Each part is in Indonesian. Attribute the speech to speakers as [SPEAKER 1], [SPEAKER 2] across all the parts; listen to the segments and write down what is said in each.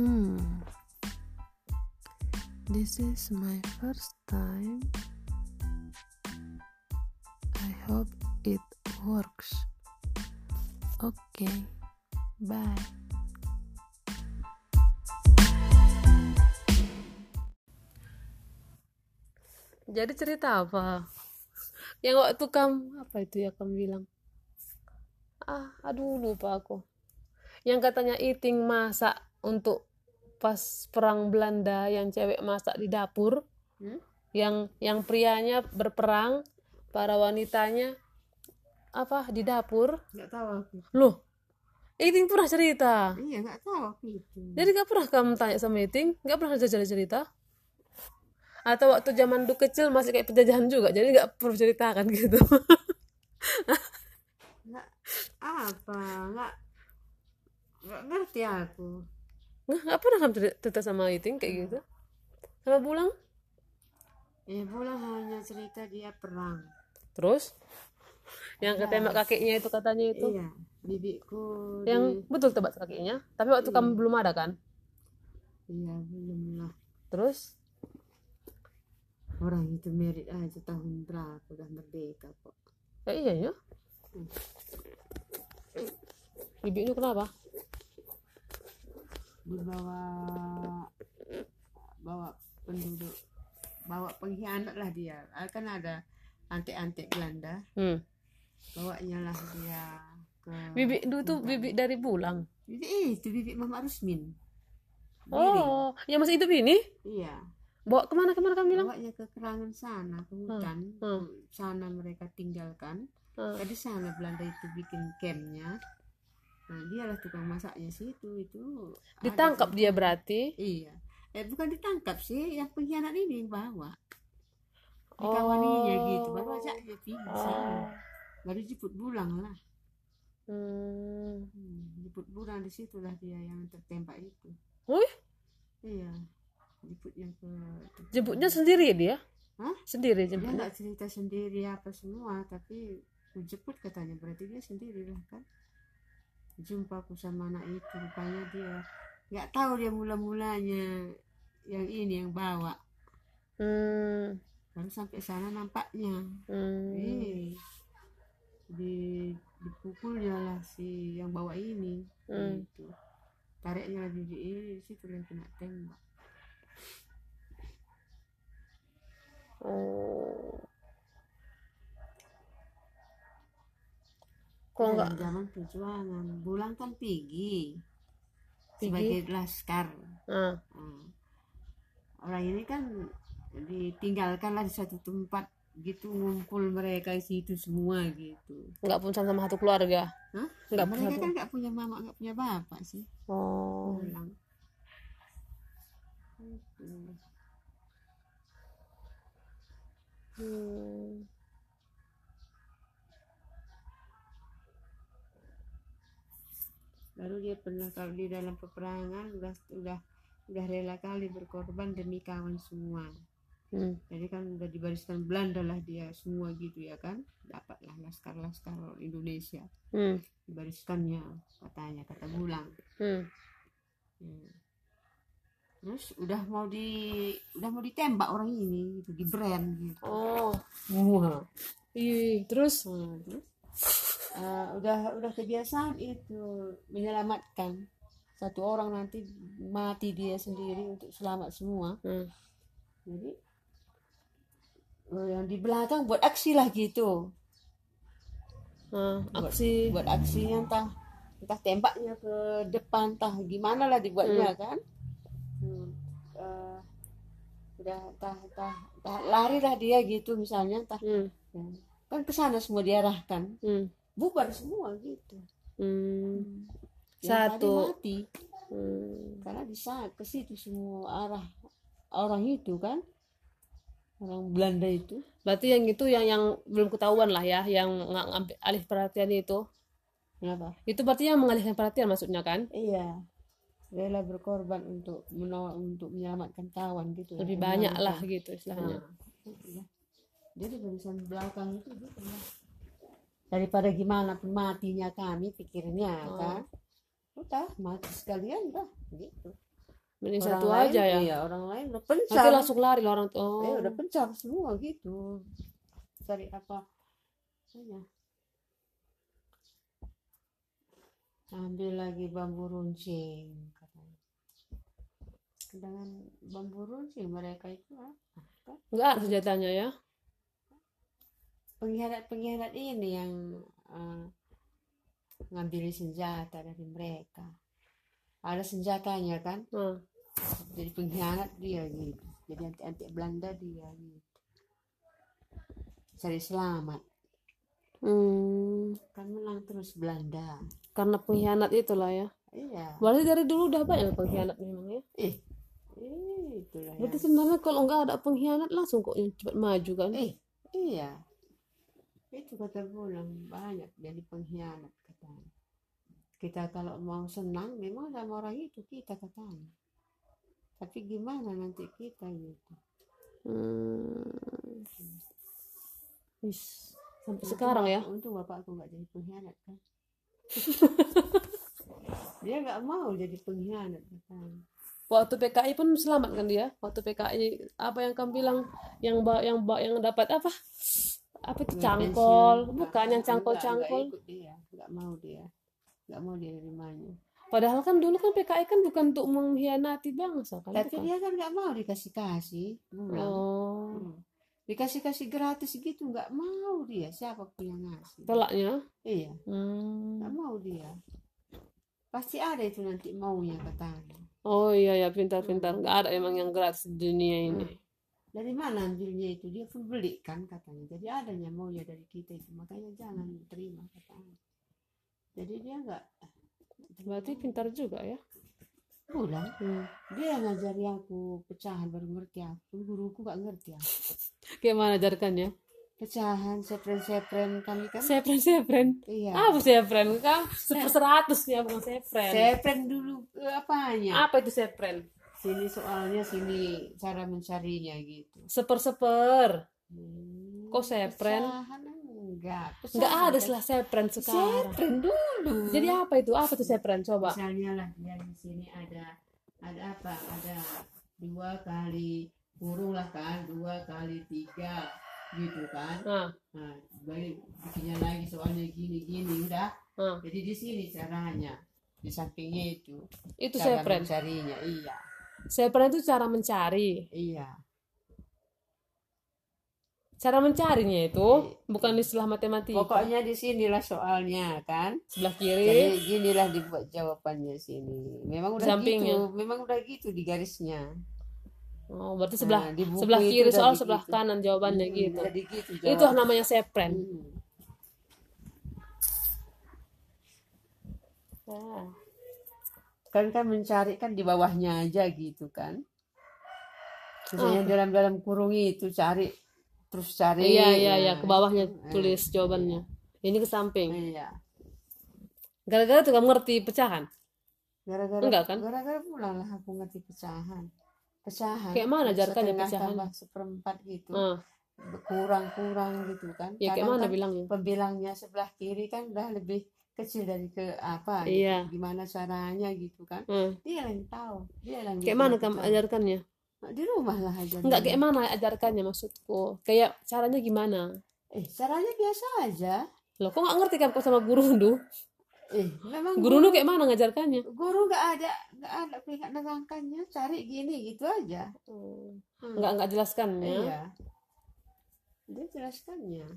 [SPEAKER 1] Hmm. This is my first time. I hope it works. Okay. Bye. Jadi cerita apa? Yang waktu kamu apa itu ya kamu bilang? Ah, aduh lupa aku. Yang katanya eating masak untuk pas perang Belanda yang cewek masak di dapur.
[SPEAKER 2] Hmm?
[SPEAKER 1] Yang yang prianya berperang, para wanitanya apa di dapur.
[SPEAKER 2] nggak tahu aku
[SPEAKER 1] Loh, Eating pernah cerita.
[SPEAKER 2] iya nggak tahu aku itu
[SPEAKER 1] Jadi gak pernah kamu tanya sama Eating? Gak pernah jajal cerita? Atau waktu zaman dulu kecil masih kayak penjajahan juga, jadi gak perlu ceritakan gitu.
[SPEAKER 2] nggak apa nggak nggak ngerti aku
[SPEAKER 1] Nggak, gak pernah kamu cerita sama Eating kayak gitu? Sama Bulang?
[SPEAKER 2] ya pulang hanya cerita dia perang
[SPEAKER 1] Terus? Yang ketembak kakinya itu katanya itu.
[SPEAKER 2] iya bibiku
[SPEAKER 1] Yang betul tebak kakinya. Tapi waktu kamu belum ada kan?
[SPEAKER 2] di- iya belum lah
[SPEAKER 1] Terus?
[SPEAKER 2] orang itu merit aja tahun berapa udah merdeka kok
[SPEAKER 1] Ya iya ya. Bibi itu kenapa?
[SPEAKER 2] Dibawa bawa penduduk bawa pengkhianat lah dia Ah, kan ada antek-antek Belanda
[SPEAKER 1] Hmm.
[SPEAKER 2] bawanya lah dia ke
[SPEAKER 1] Bibi dulu tuh bibi dari Bulang.
[SPEAKER 2] Bibi itu bibi Mama Rusmin Diri.
[SPEAKER 1] Oh, yang masih hidup ini?
[SPEAKER 2] iya
[SPEAKER 1] Bawa ke mana ke mana kamu bilang?
[SPEAKER 2] bawanya ke kerangan sana ke hutan
[SPEAKER 1] hmm.
[SPEAKER 2] sana mereka tinggalkan
[SPEAKER 1] Hmm.
[SPEAKER 2] tadi sana Belanda itu bikin campnya nah dialah tukang masaknya situ itu
[SPEAKER 1] Ditangkap dia berarti.
[SPEAKER 2] iya eh bukan ditangkap sih yang pengkhianat ini yang bawa
[SPEAKER 1] Oh.
[SPEAKER 2] dikawaninya gitu baru aja dia pergi
[SPEAKER 1] Oh.
[SPEAKER 2] baru jemput pulang lah
[SPEAKER 1] Hmm.
[SPEAKER 2] hmm, jemput pulang di situlah dia yang tertembak itu
[SPEAKER 1] Wih,
[SPEAKER 2] iya jemputnya ke
[SPEAKER 1] jemputnya sendiri dia?
[SPEAKER 2] Hah?
[SPEAKER 1] Sendiri
[SPEAKER 2] dia
[SPEAKER 1] jemputnya.
[SPEAKER 2] nggak cerita sendiri apa semua tapi jemput katanya berarti dia sendiri lah kan jumpa aku sama anak itu rupanya dia nggak tahu dia mula mulanya yang ini yang bawa
[SPEAKER 1] Hmm.
[SPEAKER 2] baru sampai sana nampaknya
[SPEAKER 1] Hmm.
[SPEAKER 2] eh di dipukulnya lah si yang bawa ini
[SPEAKER 1] Hmm.
[SPEAKER 2] gitu tariknya lagi di ini situ yang kena tembak
[SPEAKER 1] Kok
[SPEAKER 2] Ya,
[SPEAKER 1] enggak?
[SPEAKER 2] zaman perjuangan bulan kan pergi sebagai laskar
[SPEAKER 1] Ah.
[SPEAKER 2] Hmm. orang ini kan ditinggalkan lah di satu tempat gitu ngumpul mereka di situ semua gitu
[SPEAKER 1] Enggak pun sama satu keluarga.
[SPEAKER 2] Hah?
[SPEAKER 1] Nggak
[SPEAKER 2] mereka
[SPEAKER 1] pernah,
[SPEAKER 2] kan nggak punya mama nggak punya bapak sih
[SPEAKER 1] Oh.
[SPEAKER 2] pulang Gitu.
[SPEAKER 1] Hmm.
[SPEAKER 2] Baru dia pernah kalau di dalam peperangan udah udah udah rela kali berkorban demi kawan semua
[SPEAKER 1] Hmm.
[SPEAKER 2] jadi kan udah di barisan Belanda lah dia semua gitu ya kan dapatlah laskar-laskar Indonesia
[SPEAKER 1] Hmm.
[SPEAKER 2] di bariskannya katanya kata Bulang
[SPEAKER 1] Hmm.
[SPEAKER 2] Hmm. terus udah mau di udah mau ditembak orang ini gitu di brand gitu
[SPEAKER 1] Oh.
[SPEAKER 2] Wah.
[SPEAKER 1] Ih, terus
[SPEAKER 2] Hmm, terus eh, udah udah kebiasaan itu menyelamatkan satu orang nanti mati dia sendiri untuk selamat semua
[SPEAKER 1] hmm.
[SPEAKER 2] jadi eh, yang di belakang buat aksi lah gitu buat,
[SPEAKER 1] aksi
[SPEAKER 2] buat aksinya entah entah tembaknya ke depan entah gimana lah dibuatnya kan Hmm, eh, udah entah, entah, entah lari lah dia gitu misalnya entah
[SPEAKER 1] hmm.
[SPEAKER 2] ya. kan ke sana semua diarahkan
[SPEAKER 1] Hmm.
[SPEAKER 2] Bubar semua gitu
[SPEAKER 1] Hmm.
[SPEAKER 2] Yang
[SPEAKER 1] Satu.
[SPEAKER 2] mati
[SPEAKER 1] Hmm.
[SPEAKER 2] karena bisa ke situ semua arah orang itu kan orang Belanda itu
[SPEAKER 1] Berarti yang itu yang yang belum ketahuan lah ya, yang nggak ngambil alih perhatian itu.
[SPEAKER 2] kenapa
[SPEAKER 1] Itu berarti yang mengalihkan perhatian maksudnya kan?
[SPEAKER 2] iya rela berkorban untuk menolak untuk menyelamatkan kawan gitu
[SPEAKER 1] Lebih
[SPEAKER 2] ya,
[SPEAKER 1] banyak lah gitu istilahnya.
[SPEAKER 2] Nah, iya. jadi barisan belakang itu gitu lah. Daripada gimana pun matinya kami pikirnya
[SPEAKER 1] Oh.
[SPEAKER 2] kan? Udah mati sekalian dah gitu.
[SPEAKER 1] Mending
[SPEAKER 2] Orang
[SPEAKER 1] satu
[SPEAKER 2] lain,
[SPEAKER 1] aja ya.
[SPEAKER 2] iya orang lain udah
[SPEAKER 1] nanti
[SPEAKER 2] pencar
[SPEAKER 1] langsung lari orang tuh oh.
[SPEAKER 2] Eh, udah pencar semua gitu. Cari apa saja ambil lagi bambu runcing katanya. Dengan bambu runcing mereka itu apa?
[SPEAKER 1] Nggak ada senjatanya ya
[SPEAKER 2] pengkhianat-pengkhianat ini yang eh, ngambil senjata dari mereka. Ada senjatanya kan?
[SPEAKER 1] Nah.
[SPEAKER 2] jadi pengkhianat dia gitu. Jadi anti-anti Belanda dia gitu. Cari selamat.
[SPEAKER 1] Hmm,
[SPEAKER 2] kan menang terus Belanda.
[SPEAKER 1] Karena pengkhianat itulah ya.
[SPEAKER 2] Iya.
[SPEAKER 1] Berarti dari dulu udah banyak pengkhianat memang ya?
[SPEAKER 2] Eh eh, itulah
[SPEAKER 1] berarti
[SPEAKER 2] ya
[SPEAKER 1] sebenarnya kalau nggak ada pengkhianat langsung kok cepat maju kan?
[SPEAKER 2] Eh iya itu kata bulan banyak jadi pengkhianat katanya. Kita kalau mau senang memang sama orang itu kita katanya. Tapi gimana nanti kita gitu?
[SPEAKER 1] Hmm. Wis, sampai sekarang ya?
[SPEAKER 2] Untung bapakku nggak jadi pengkhianat kan. dia nggak mau jadi pengkhianat katanya.
[SPEAKER 1] waktu PKI pun selamat kan dia. Waktu PKI apa yang kamu bilang yang yang ba- yang dapat apa apa itu
[SPEAKER 2] Nggak
[SPEAKER 1] cangkol
[SPEAKER 2] pensiun,
[SPEAKER 1] bukan yang cangkol cangkol
[SPEAKER 2] nggak ikut dia. Nggak mau dia. Nggak mau dia nerimanya.
[SPEAKER 1] Padahal kan dulu kan PKI kan bukan untuk mengkhianati bangsa. Kan
[SPEAKER 2] tapi
[SPEAKER 1] bukan?
[SPEAKER 2] dia kan nggak mau dikasih kasih
[SPEAKER 1] oh.
[SPEAKER 2] Hmm. dikasih kasih gratis gitu nggak mau dia. Siapa pun yang ngasih?
[SPEAKER 1] Tolaknya
[SPEAKER 2] iya.
[SPEAKER 1] Hmm.
[SPEAKER 2] nggak mau dia. Pasti ada itu nanti maunya katanya
[SPEAKER 1] oh iya ya pintar-pintar. Nggak ada emang yang gratis di dunia ini
[SPEAKER 2] dari mana ambilnya itu? Dia pun beli kan katanya. Jadi adanya maunya dari kita itu. Makanya jangan terima katanya. Jadi dia nggak
[SPEAKER 1] berarti pintar juga ya?
[SPEAKER 2] Pulang
[SPEAKER 1] hmm.
[SPEAKER 2] dia yang ngajari aku pecahan baru ngerti aku. Guruku nggak ngerti aku.
[SPEAKER 1] Kayak mana ajarkannya
[SPEAKER 2] pecahan sepren sepren kami kan
[SPEAKER 1] sepren sepren
[SPEAKER 2] iya.
[SPEAKER 1] Apa sepren? Kamu super seratus ya bukan sepren.
[SPEAKER 2] Sepren dulu eh, apanya?
[SPEAKER 1] Apa itu sepren
[SPEAKER 2] sini soalnya sini cara mencarinya gitu.
[SPEAKER 1] Seper seper
[SPEAKER 2] Hmm,
[SPEAKER 1] Kok sepren?
[SPEAKER 2] enggak
[SPEAKER 1] nggak
[SPEAKER 2] pecahan
[SPEAKER 1] ada istilah sepren sekarang.
[SPEAKER 2] Sepren dulu.
[SPEAKER 1] Jadi apa itu? Apa itu sepren? Coba.
[SPEAKER 2] Misalnya lah dia di sini ada ada apa? Ada dua kali kurung lah kan dua kali tiga gitu kan?
[SPEAKER 1] Nah,
[SPEAKER 2] nah balik bikinnya lagi soalnya gini gini udah.
[SPEAKER 1] Nah.
[SPEAKER 2] jadi di sini caranya di sampingnya itu
[SPEAKER 1] itu
[SPEAKER 2] cara mencarinya iya
[SPEAKER 1] sepren itu cara mencari
[SPEAKER 2] iya
[SPEAKER 1] cara mencarinya itu bukan istilah matematika
[SPEAKER 2] pokoknya di sinilah soalnya kan
[SPEAKER 1] sebelah
[SPEAKER 2] jadi
[SPEAKER 1] kiri
[SPEAKER 2] ginilah dibuat jawabannya sini memang udah
[SPEAKER 1] Sampingnya.
[SPEAKER 2] gitu memang udah gitu di garisnya
[SPEAKER 1] oh berarti sebelah
[SPEAKER 2] Nah,
[SPEAKER 1] sebelah
[SPEAKER 2] itu
[SPEAKER 1] kiri soal
[SPEAKER 2] begitu.
[SPEAKER 1] sebelah kanan jawabannya
[SPEAKER 2] Hmm,
[SPEAKER 1] gitu
[SPEAKER 2] jadi gitu
[SPEAKER 1] itu
[SPEAKER 2] jawab.
[SPEAKER 1] namanya sepren
[SPEAKER 2] Hmm.
[SPEAKER 1] Ah.
[SPEAKER 2] Kan kan mencari kan di bawahnya aja gitu kan. Misalnya dalam dalam kurung itu cari terus cari
[SPEAKER 1] iya iya iya ke bawahnya
[SPEAKER 2] eh,
[SPEAKER 1] tulis jawabannya. Ini ke samping.
[SPEAKER 2] Iya.
[SPEAKER 1] Gara-gara tuh kamu ngerti pecahan?
[SPEAKER 2] Gara-gara
[SPEAKER 1] Enggak kan?
[SPEAKER 2] gara-gara pulang lah aku ngerti pecahan. Pecahan.
[SPEAKER 1] Kayak mana
[SPEAKER 2] setengah
[SPEAKER 1] pecahan?
[SPEAKER 2] tambah seperempat gitu.
[SPEAKER 1] Ah,
[SPEAKER 2] kurang kurang gitu kan.
[SPEAKER 1] Ya kayak mana
[SPEAKER 2] kan
[SPEAKER 1] bilangnya?
[SPEAKER 2] pembilangnya sebelah kiri kan udah lebih kecil dari ke apa gitu.
[SPEAKER 1] Iya.
[SPEAKER 2] gimana caranya gitu kan.
[SPEAKER 1] Ah,
[SPEAKER 2] dia yang tahu dia yang
[SPEAKER 1] kayak mana kamu ajarkannya?
[SPEAKER 2] Di rumah lah aja
[SPEAKER 1] enggak kayak mana ajarkannya maksudku? Kayak caranya gimana?
[SPEAKER 2] Eh caranya biasa aja.
[SPEAKER 1] Loh kok nggak ngerti kan kok sama guru lu?
[SPEAKER 2] Eh memang
[SPEAKER 1] guru lu kayak mana ngajarkannya?
[SPEAKER 2] Guru nggak ada nggak ada peringkat nerangkannya. Cari gini gitu aja. Hmm.
[SPEAKER 1] nggak nggak jelaskannya?
[SPEAKER 2] Iya. Dia jelaskannya.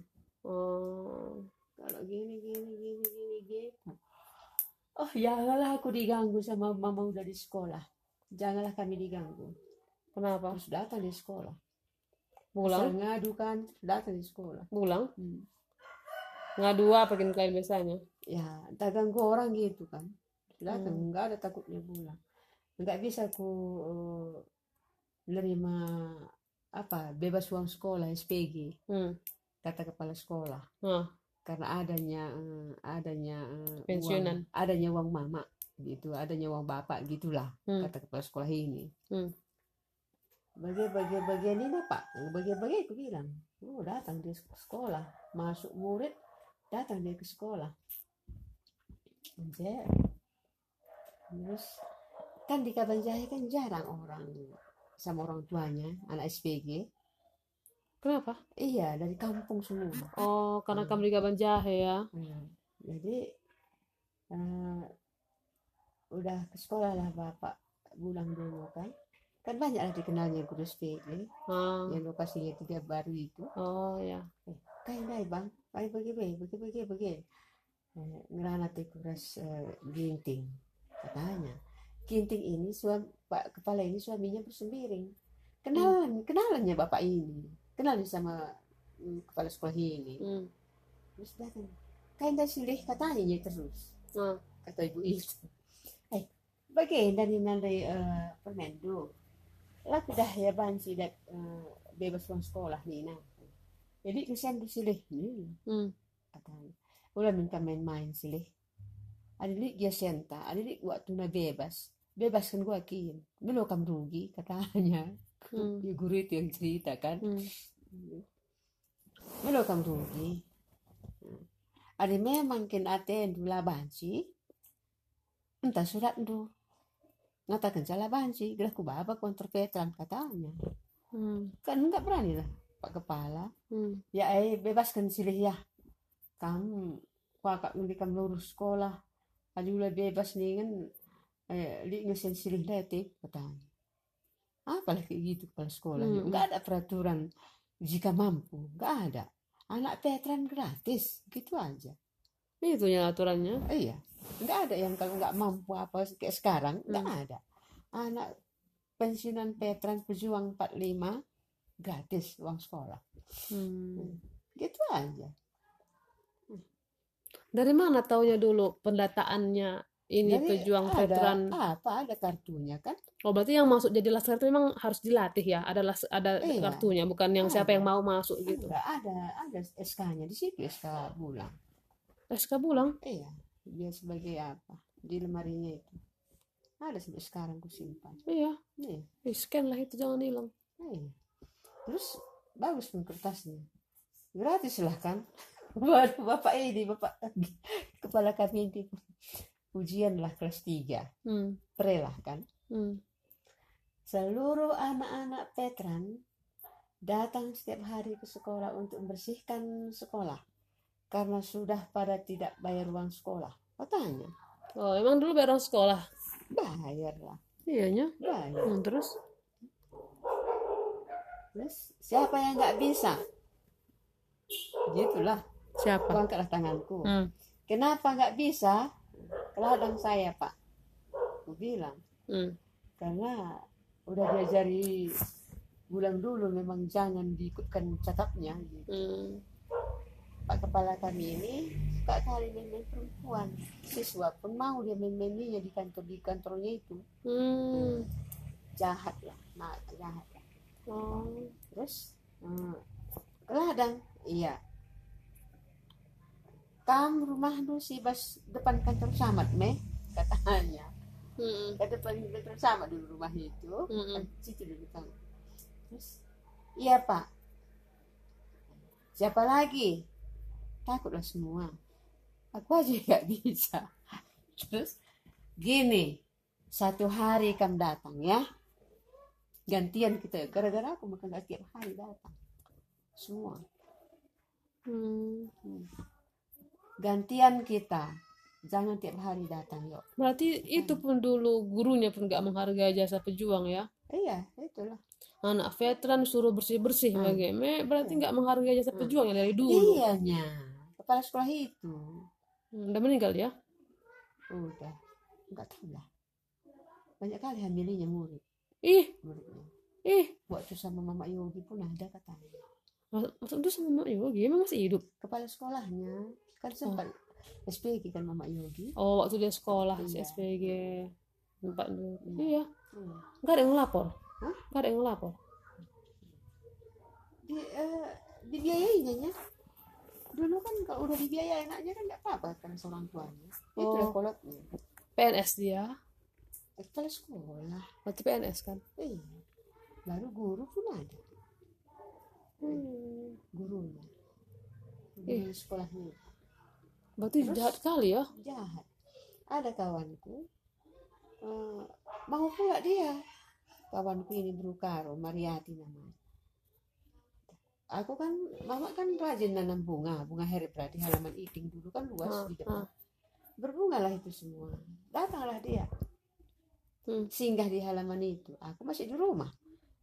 [SPEAKER 1] Oh
[SPEAKER 2] kalau gini gini gini gini gitu. Oh janganlah aku diganggu sama mama udah di sekolah. Janganlah kami diganggu.
[SPEAKER 1] Kenapa?
[SPEAKER 2] Terus datang di sekolah. Asal
[SPEAKER 1] pulang
[SPEAKER 2] ngadu kan? Datang di sekolah.
[SPEAKER 1] Pulang?
[SPEAKER 2] Hmm.
[SPEAKER 1] ngadu apa bikin kalian biasanya?
[SPEAKER 2] Ya tak ganggu orang gitu kan. Datang
[SPEAKER 1] Hmm.
[SPEAKER 2] nggak ada takutnya pulang. Nggak bisa aku nerima apa bebas uang sekolah SPG
[SPEAKER 1] hmm.
[SPEAKER 2] kata kepala sekolah.
[SPEAKER 1] Nah,
[SPEAKER 2] karena adanya eh, adanya eh,
[SPEAKER 1] Pensiunan.
[SPEAKER 2] uang, adanya uang mama gitu adanya uang bapak gitulah
[SPEAKER 1] Hmm.
[SPEAKER 2] kata kepala sekolah ini
[SPEAKER 1] Hmm.
[SPEAKER 2] bagian-bagian bagian ini pak bagian-bagian aku bilang oh datang dia ke sekolah masuk murid datang dia ke sekolah Anjir. terus kan di Kabanjahe kan jarang orang sama orang tuanya anak SPG
[SPEAKER 1] Kenapa?
[SPEAKER 2] iya dari kampung semua.
[SPEAKER 1] Oh, karena
[SPEAKER 2] Hmm.
[SPEAKER 1] kamu di Kaban Jahe ya.
[SPEAKER 2] Hmm, jadi eh, udah ke sekolah lah bapak pulang dulu kan. Kan banyak lah dikenalnya guru SPG
[SPEAKER 1] Ah,
[SPEAKER 2] yang lokasinya tiga baru itu.
[SPEAKER 1] Oh ya.
[SPEAKER 2] eh, kain dai bang. Kain bagi bagi bagi bagi bagi eh, ngerana teh kuras eh, ginting. Katanya ginting ini suami pak kepala ini suaminya bersembiring kenalan kenalannya bapak ini kenalan sama mm, kepala sekolah ini.
[SPEAKER 1] Hmm.
[SPEAKER 2] terus datang. Kain dai silih katanya terus.
[SPEAKER 1] Ah,
[SPEAKER 2] kata ibu itu. Eh bagaimana dari nandai eh, permendo. Lah dah ya bansi dak eh, bebas uang sekolah nih nah. Jadi kesian di silih nih
[SPEAKER 1] hmm.
[SPEAKER 2] katanya udah minta main-main silih ada di dia senta ada di waktu na bebas bebas. Kan gua kin belum kamu rugi katanya
[SPEAKER 1] Hmm.
[SPEAKER 2] ya guru itu yang cerita kan.
[SPEAKER 1] Hmm.
[SPEAKER 2] belum kamu rugi. Ada memang kin aten dula banci. Entah surat du ngatakan salah banci. Gerak ku baba kontra petran katanya.
[SPEAKER 1] Hmm.
[SPEAKER 2] kan enggak berani lah pak kepala.
[SPEAKER 1] Hmm.
[SPEAKER 2] ya eh bebaskan silih ya. Kamu nanti kamu lurus sekolah. Adulah bebas nih kan eh li ngesen silih letik katanya apalah kayak gitu kepala sekolah
[SPEAKER 1] Hmm.
[SPEAKER 2] enggak ada peraturan. Jika mampu enggak ada. Anak petran gratis gitu aja.
[SPEAKER 1] Itu ya aturannya.
[SPEAKER 2] Iya. Enggak ada yang kalau enggak mampu apa kayak sekarang enggak ada. Anak pensiunan petran pejuang 45 gratis uang sekolah.
[SPEAKER 1] Hmm.
[SPEAKER 2] gitu aja.
[SPEAKER 1] Dari mana taunya dulu pendataannya ini
[SPEAKER 2] Jadi
[SPEAKER 1] pejuang
[SPEAKER 2] ada,
[SPEAKER 1] veteran?
[SPEAKER 2] apa ada kartunya kan
[SPEAKER 1] Oh, berarti yang masuk jadi laskar itu memang harus dilatih ya? Ada las, ada
[SPEAKER 2] Iya.
[SPEAKER 1] kartunya, bukan yang siapa
[SPEAKER 2] Ada.
[SPEAKER 1] yang mau masuk gitu.
[SPEAKER 2] enggak ada ada SK-nya di situ SK bulan
[SPEAKER 1] SK pulang.
[SPEAKER 2] iya dia sebagai apa di lemarinya itu ada sampai sekarang ku simpan
[SPEAKER 1] Iya,
[SPEAKER 2] iya
[SPEAKER 1] eh, scan lah itu jangan hilang.
[SPEAKER 2] iya terus bagus pun kertasnya gratis lah kan Waduh, bapak ini bapak kepala kami ini ujian lah kelas 3
[SPEAKER 1] Hmm.
[SPEAKER 2] prelah kan
[SPEAKER 1] Hmm.
[SPEAKER 2] Seluruh anak-anak veteran datang setiap hari ke sekolah untuk membersihkan sekolah karena sudah pada tidak bayar uang sekolah. Katanya,
[SPEAKER 1] Oh, emang dulu bayar orang sekolah.
[SPEAKER 2] bayar lah,
[SPEAKER 1] Iyanya.
[SPEAKER 2] bayar.
[SPEAKER 1] Hmm, terus?
[SPEAKER 2] Terus siapa yang nggak bisa? Gitulah,
[SPEAKER 1] Siapa?
[SPEAKER 2] angkatlah tanganku.
[SPEAKER 1] Hmm.
[SPEAKER 2] Kenapa nggak bisa? Keladang saya pak. Aku bilang,
[SPEAKER 1] Hmm.
[SPEAKER 2] karena udah diajari bulan dulu memang jangan diikutkan cakapnya gitu.
[SPEAKER 1] Hmm.
[SPEAKER 2] Pak kepala kami ini suka kali main-main perempuan siswa pun mau dia main-maininya di kantor di kantornya itu
[SPEAKER 1] Hmm.
[SPEAKER 2] jahat lah nah jahat lah
[SPEAKER 1] Oh.
[SPEAKER 2] terus hmm, ke ladang iya kamu rumah lu si bas depan kantor samat meh katanya.
[SPEAKER 1] Hmm.
[SPEAKER 2] ke depan kantor samat dulu rumah itu kan situ dulu kan terus iya pak. Siapa lagi? Takutlah semua. Aku aja nggak bisa. Terus gini satu hari kamu datang ya. Gantian kita gara-gara aku makan tiap hari datang. Semua.
[SPEAKER 1] Hmm.
[SPEAKER 2] Hmm. Gantian kita jangan tiap hari datang yuk
[SPEAKER 1] Berarti itu pun dulu gurunya pun gak menghargai jasa pejuang ya.
[SPEAKER 2] iya itulah
[SPEAKER 1] Anak veteran suruh bersih-bersih
[SPEAKER 2] Hmm.
[SPEAKER 1] bagaimana berarti nggak menghargai jasa
[SPEAKER 2] Hmm.
[SPEAKER 1] pejuang ya dari dulu.
[SPEAKER 2] iyanya kepala sekolah itu
[SPEAKER 1] Hmm, Udah meninggal ya?
[SPEAKER 2] udah nggak tahu lah banyak kali hamilinya murid
[SPEAKER 1] Ih,
[SPEAKER 2] muridnya
[SPEAKER 1] ih.
[SPEAKER 2] waktu sama mama Yogi pun ada katanya
[SPEAKER 1] Maksud itu sama Mak Yogi emang masih hidup?
[SPEAKER 2] kepala sekolahnya kan sempat SPG kan mama Yogi
[SPEAKER 1] Oh, waktu dia sekolah si
[SPEAKER 2] Iya.
[SPEAKER 1] SPG tempat dulu.
[SPEAKER 2] Iya.
[SPEAKER 1] Iya,
[SPEAKER 2] Hmm.
[SPEAKER 1] nggak ada yang ngelapor.
[SPEAKER 2] Hah?
[SPEAKER 1] Nggak ada yang ngelapor.
[SPEAKER 2] di, eh, dibiayainya nya. dulu kan kalau udah dibiayai anaknya kan nggak apa-apa kan seorang tuanya
[SPEAKER 1] Oh.
[SPEAKER 2] kolotnya
[SPEAKER 1] PNS dia,
[SPEAKER 2] kepala sekolah
[SPEAKER 1] berarti PNS kan?
[SPEAKER 2] iya baru guru pun ada
[SPEAKER 1] Hmm.
[SPEAKER 2] gurunya di sekolahnya
[SPEAKER 1] Berarti
[SPEAKER 2] Terus?
[SPEAKER 1] jahat kali ya?
[SPEAKER 2] jahat. Ada kawanku eh, mau pula dia. Kawanku ini Brukaro Mariati namanya. Aku kan mama kan rajin nanam bunga. Bunga heribra di halaman iting dulu kan luas
[SPEAKER 1] Ah,
[SPEAKER 2] di depan.
[SPEAKER 1] Ah.
[SPEAKER 2] berbungalah itu semua. Datanglah dia.
[SPEAKER 1] Hmm.
[SPEAKER 2] singgah di halaman itu. Aku masih di rumah.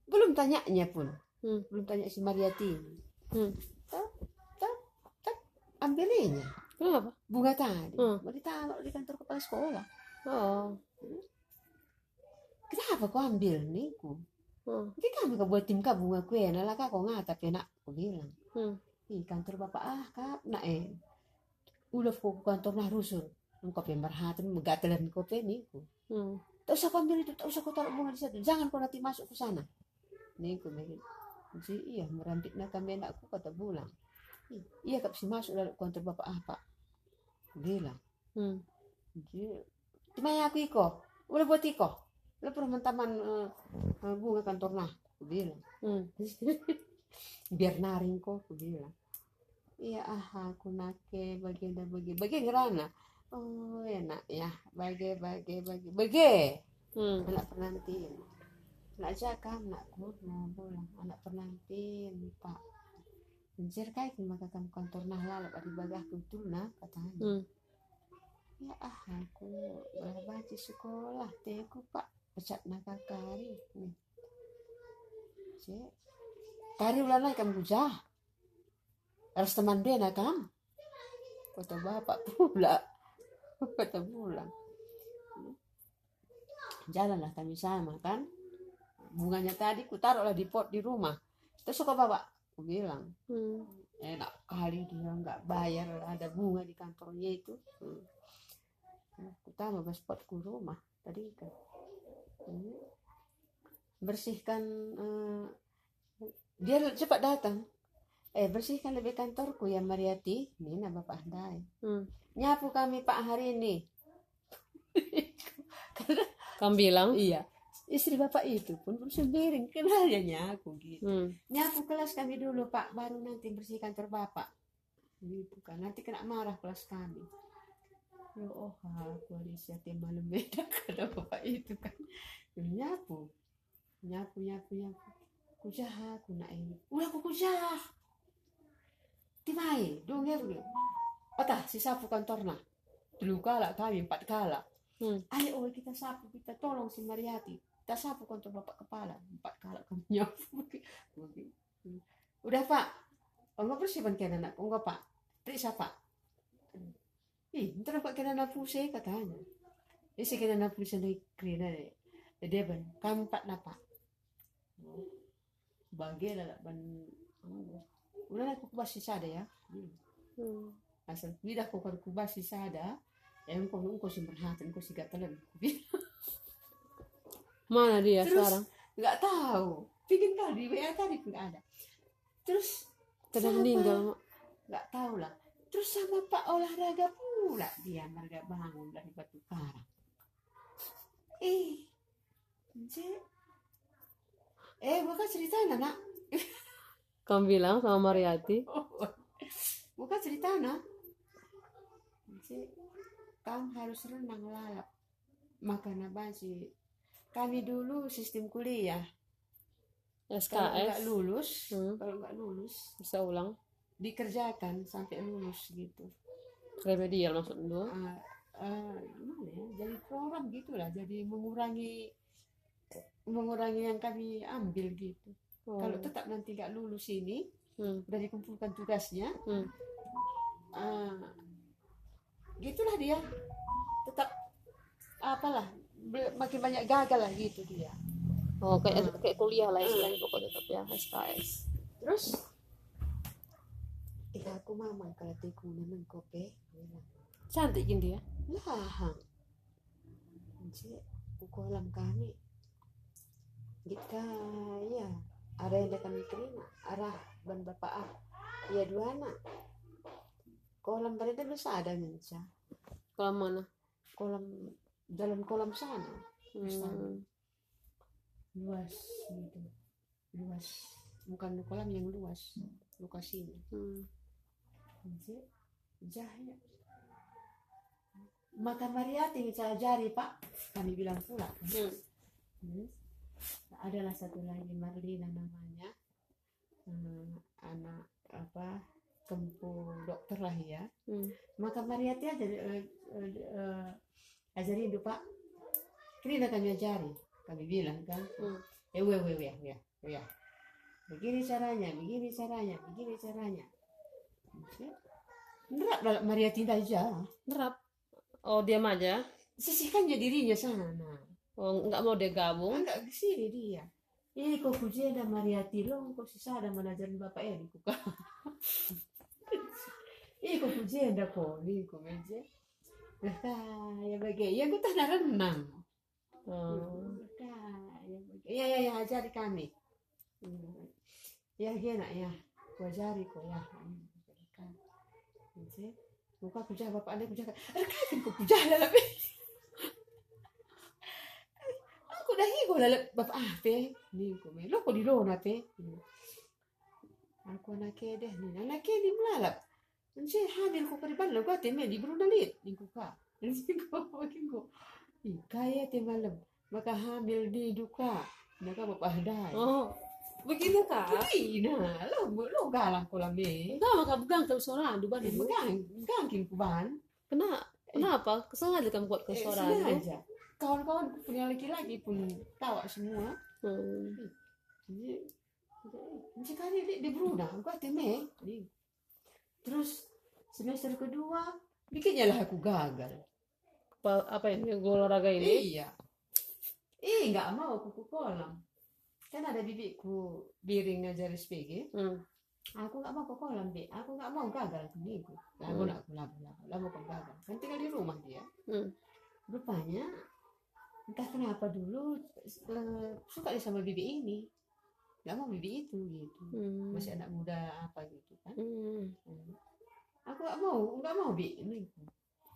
[SPEAKER 2] Belum tanyanya pun.
[SPEAKER 1] Hmm.
[SPEAKER 2] belum tanya si Mariati ini.
[SPEAKER 1] Hmm.
[SPEAKER 2] tak tak tak ambilnya
[SPEAKER 1] Kenapa?
[SPEAKER 2] bunga tadi.
[SPEAKER 1] Hmm.
[SPEAKER 2] mau ditaruh di kantor kepala sekolah.
[SPEAKER 1] Oh.
[SPEAKER 2] kenapa kau ambil nih ku
[SPEAKER 1] Hmm.
[SPEAKER 2] Ini kami kau buat tim kau bunga kue. Nala kau kau ngatap ya nak? Aku bilang.
[SPEAKER 1] Hmm.
[SPEAKER 2] Ih, kantor bapak ah kak nak eh. Ulah kau ke kantor nah rusul engkau pemerhatian megatelan kau nih ku
[SPEAKER 1] Hmm.
[SPEAKER 2] tak usah kau ambil itu tak usah kau taruh bunga di situ. Jangan kau nanti masuk ke sana. Nih ku mikir jadi iya merampik nak kami anakku kata bulan "Ih, iya kau bisa masuk dalam kantor bapak ah pak bilang
[SPEAKER 1] Hmm.
[SPEAKER 2] Jadi, Timanya aku iko, udah buat iko. Lo pernah taman eh, eh, bunga kantor nah, aku bilang.
[SPEAKER 1] Hmm.
[SPEAKER 2] Biar naring kok, aku bilang. Iya ah, aku nake bagian dan bagi bagi gerana. Oh enak ya, bagi bagi bagi bagi.
[SPEAKER 1] Hmm.
[SPEAKER 2] Anak penantin. Anak jakam, anakku mau pulang. Anak penantin, pak. Anjir kai maka kamu kantor nah lalap di bagah betul nah katanya.
[SPEAKER 1] Hmm.
[SPEAKER 2] Ya ah aku baca sekolah teku pak pecat nak kari nih. Cek. Kari ulah naik kamu jah. Harus teman dia nak kam. Kata bapak pula. Kata pulang. Jalanlah kami sama kan. Bunganya tadi ku taruhlah di pot di rumah. Terus kok bapak? Aku bilang
[SPEAKER 1] Hmm.
[SPEAKER 2] enak kali dia nggak bayar ada bunga di kantornya itu hmm. Nah, utama spotku rumah tadi kan Hmm. bersihkan eh, dia cepat datang eh bersihkan lebih kantorku ya Mariati ini nah bapak Andai
[SPEAKER 1] Hmm.
[SPEAKER 2] nyapu kami pak hari ini
[SPEAKER 1] Kamu bilang?
[SPEAKER 2] iya istri bapak itu pun belum sembiring kenalnya nyapu gitu?
[SPEAKER 1] Hmm.
[SPEAKER 2] nyapu kelas kami dulu pak. Baru nanti bersih kantor bapak. Gitu kan nanti kena marah kelas kami. Ya oh aku Alicia tim malam beda kata bapak itu kan. Ya, nyapu. Nyapu nyapu nyapu. Kujah aku nak ini. Udah aku kujah timai dong ya dulu. Patah si sapu kantor nah dulu kala kami empat kala
[SPEAKER 1] Hmm.
[SPEAKER 2] ayo kita sapu kita tolong si Mariati kita sapu kantor bapak kepala. Empat kala kami nyapu udah pak. Oh nggak persiapan kena anak oh nggak pak. Periksa pak ih ntar pak kena anak pusing katanya ini si kena anak pusing dari kerina deh jadi ban kamu pak napa bagi lah ban udah aku kubas sisa ada ya. Hmm. Asal aku kan kubas sisa ada ya engkau engkau si berhati engkau si gatalan
[SPEAKER 1] Mana dia
[SPEAKER 2] Terus?
[SPEAKER 1] sekarang?
[SPEAKER 2] nggak tahu bikin kali di WA tadi pun ada terus
[SPEAKER 1] Sudah meninggal, Mak.
[SPEAKER 2] nggak tahu lah terus sama Pak olahraga pula dia marga bangun dari batu karang eh Cek. eh bukan cerita nak
[SPEAKER 1] Kamu bilang sama Mariati?
[SPEAKER 2] bukan cerita nak kamu harus renang lalap makan apa sih kami dulu sistem kuliah kalau nggak
[SPEAKER 1] SKS?
[SPEAKER 2] lulus
[SPEAKER 1] Hmm.
[SPEAKER 2] kalau nggak lulus
[SPEAKER 1] Bisa ulang?
[SPEAKER 2] dikerjakan sampai lulus gitu
[SPEAKER 1] Remedial maksud lu?
[SPEAKER 2] Ah, ah, gimana ya jadi program gitulah jadi mengurangi mengurangi yang kami ambil gitu
[SPEAKER 1] Oh.
[SPEAKER 2] kalau tetap nanti nggak lulus ini
[SPEAKER 1] Hmm.
[SPEAKER 2] udah dikumpulkan tugasnya
[SPEAKER 1] Hmm.
[SPEAKER 2] ah, gitulah dia apalah makin banyak gagal lah gitu dia.
[SPEAKER 1] Oh, kayak kayak kuliah lah istilahnya pokoknya tapi ya SKS.
[SPEAKER 2] terus? Ika aku mamang kalau tiku neneng kope
[SPEAKER 1] Cantik gini dia.
[SPEAKER 2] lahang. Cik, kolam kami. Gita ya ada yang kami terima arah ban bapak ah. Ya dua anak. Kolam mereka bisa ada nyenca
[SPEAKER 1] Kalau mana?
[SPEAKER 2] kolam dalam kolam sana?
[SPEAKER 1] Hmm.
[SPEAKER 2] luas gitu. Luas. Bukan kolam yang luas lokasinya.
[SPEAKER 1] Hmm.
[SPEAKER 2] Cik, jahya maka Mariati saya jari pak. Kami bilang pula.
[SPEAKER 1] Hmm.
[SPEAKER 2] Terus, adalah satu lagi Marlina namanya. Hmm, anak apa kempu dokter lah ya.
[SPEAKER 1] Hmm.
[SPEAKER 2] maka Mariati aja eh, eh, eh, ajarin dulu pak. Ini udah kami ajari kami bilang kan?
[SPEAKER 1] Hmm.
[SPEAKER 2] eh weh weh weh weh weh. Begini caranya begini caranya begini caranya. Nggak, lah, Mariati aja.
[SPEAKER 1] Nerap. Oh, diam aja.
[SPEAKER 2] sisihkan aja dirinya sana.
[SPEAKER 1] Oh, nggak mau dia gabung.
[SPEAKER 2] enggak ke sini dia. Ini kok puji ada Mariati lo kok sisa ada manajerin bapak Eri kuka. Ini kok puji ada kok ini kok meja ya bagi. Ya tak ada renang
[SPEAKER 1] Oh.
[SPEAKER 2] Ya ya ya ya ajari kami. Ya gina ya. Ku ajari kok ya. Nanti, muka puja bapak ada puja rekatin kok puja dalam aku dah higo lalap bapak ah pe ni ko me. Lo ko di lo na pe? Aku nak ke deh ni. Nak ke di melalap Nanti hadir ko kariban lo ko te me di bro nalit ni ko ka ni ko makin ko Ih, kaya te malam maka hamil di duka naka bapak dai
[SPEAKER 1] Oh, begitu kah?
[SPEAKER 2] Ina, lo lo galang ko lang me.
[SPEAKER 1] Enggak, maka bukan kalau suara adu ban ibu.
[SPEAKER 2] Gang, gangkin ko ban.
[SPEAKER 1] Kena, kenapa? Sengaja kamu buat ke
[SPEAKER 2] Eh, sengaja. Kawan-kawan punya laki-laki pun tawa semua.
[SPEAKER 1] Hmm.
[SPEAKER 2] Jadi, jadi kali di, di Bruna, gua teme. Di. Terus semester kedua, bikinnya lah aku gagal.
[SPEAKER 1] Apa, apa ini? Gol olahraga ini?
[SPEAKER 2] Iya. Eh, nggak mau kuku kolam. Kan ada bibiku biring ngajar SPG.
[SPEAKER 1] Hmm.
[SPEAKER 2] Aku nggak mau ke kolam, Bi. Aku nggak mau gagal ke minggu. Lalu
[SPEAKER 1] Hmm.
[SPEAKER 2] aku lalu lalu lalu kok gagal. Kan tinggal di rumah dia.
[SPEAKER 1] Hmm.
[SPEAKER 2] Rupanya entah kenapa dulu eh, suka sama bibi ini. Nggak mau bibi itu gitu.
[SPEAKER 1] Hmm.
[SPEAKER 2] Masih anak muda apa gitu kan.
[SPEAKER 1] Hmm.
[SPEAKER 2] Hmm. Aku nggak mau, nggak mau bi ini.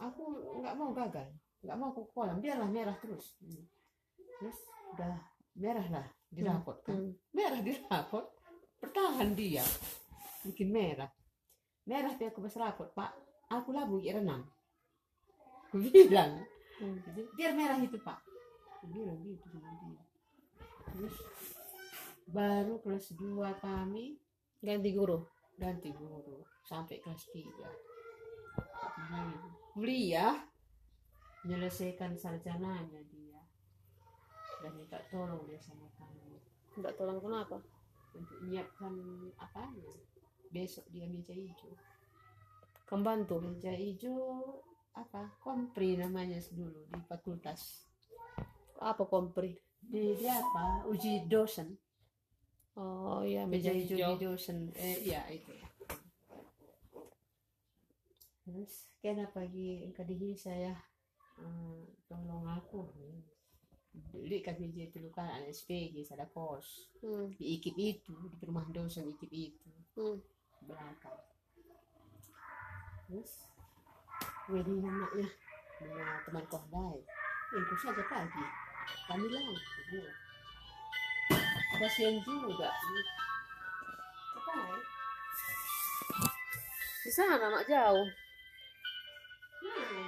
[SPEAKER 2] Aku nggak mau gagal, nggak mau ke kolam. Biarlah merah terus. Hmm. Terus udah merah lah di
[SPEAKER 1] Hmm.
[SPEAKER 2] kan.
[SPEAKER 1] Hmm.
[SPEAKER 2] merah di rapot bertahan dia bikin merah merah dia ke rapot pak aku labung ya renang aku bilang
[SPEAKER 1] Hmm.
[SPEAKER 2] biar merah itu pak aku bilang gitu sama dia terus baru kelas 2 kami
[SPEAKER 1] Ganti guru.
[SPEAKER 2] ganti guru sampai kelas 3 kuliah menyelesaikan sarjananya dia. Dan minta tolong dia sama kami
[SPEAKER 1] Enggak tolong kenapa?
[SPEAKER 2] untuk menyiapkan apa besok dia meja hijau.
[SPEAKER 1] Pembantu.
[SPEAKER 2] meja hijau apa? Kompri namanya dulu di fakultas.
[SPEAKER 1] Apa kompri?
[SPEAKER 2] di, di apa? Uji dosen
[SPEAKER 1] Oh iya,
[SPEAKER 2] meja
[SPEAKER 1] meja
[SPEAKER 2] hijau
[SPEAKER 1] hijau.
[SPEAKER 2] di dosen eh iya itu terus kenapa pagi kadihi saya eh, tolong aku? Beli kan meja itu kan ada SPG ada kos.
[SPEAKER 1] Hmm.
[SPEAKER 2] di ikip itu di rumah dosen ikip itu.
[SPEAKER 1] Hmm.
[SPEAKER 2] belakang. Terus wedding anaknya. Dengan teman kohdai itu saja pagi. Kami lang kasihan juga
[SPEAKER 1] di sana anak jauh hmm.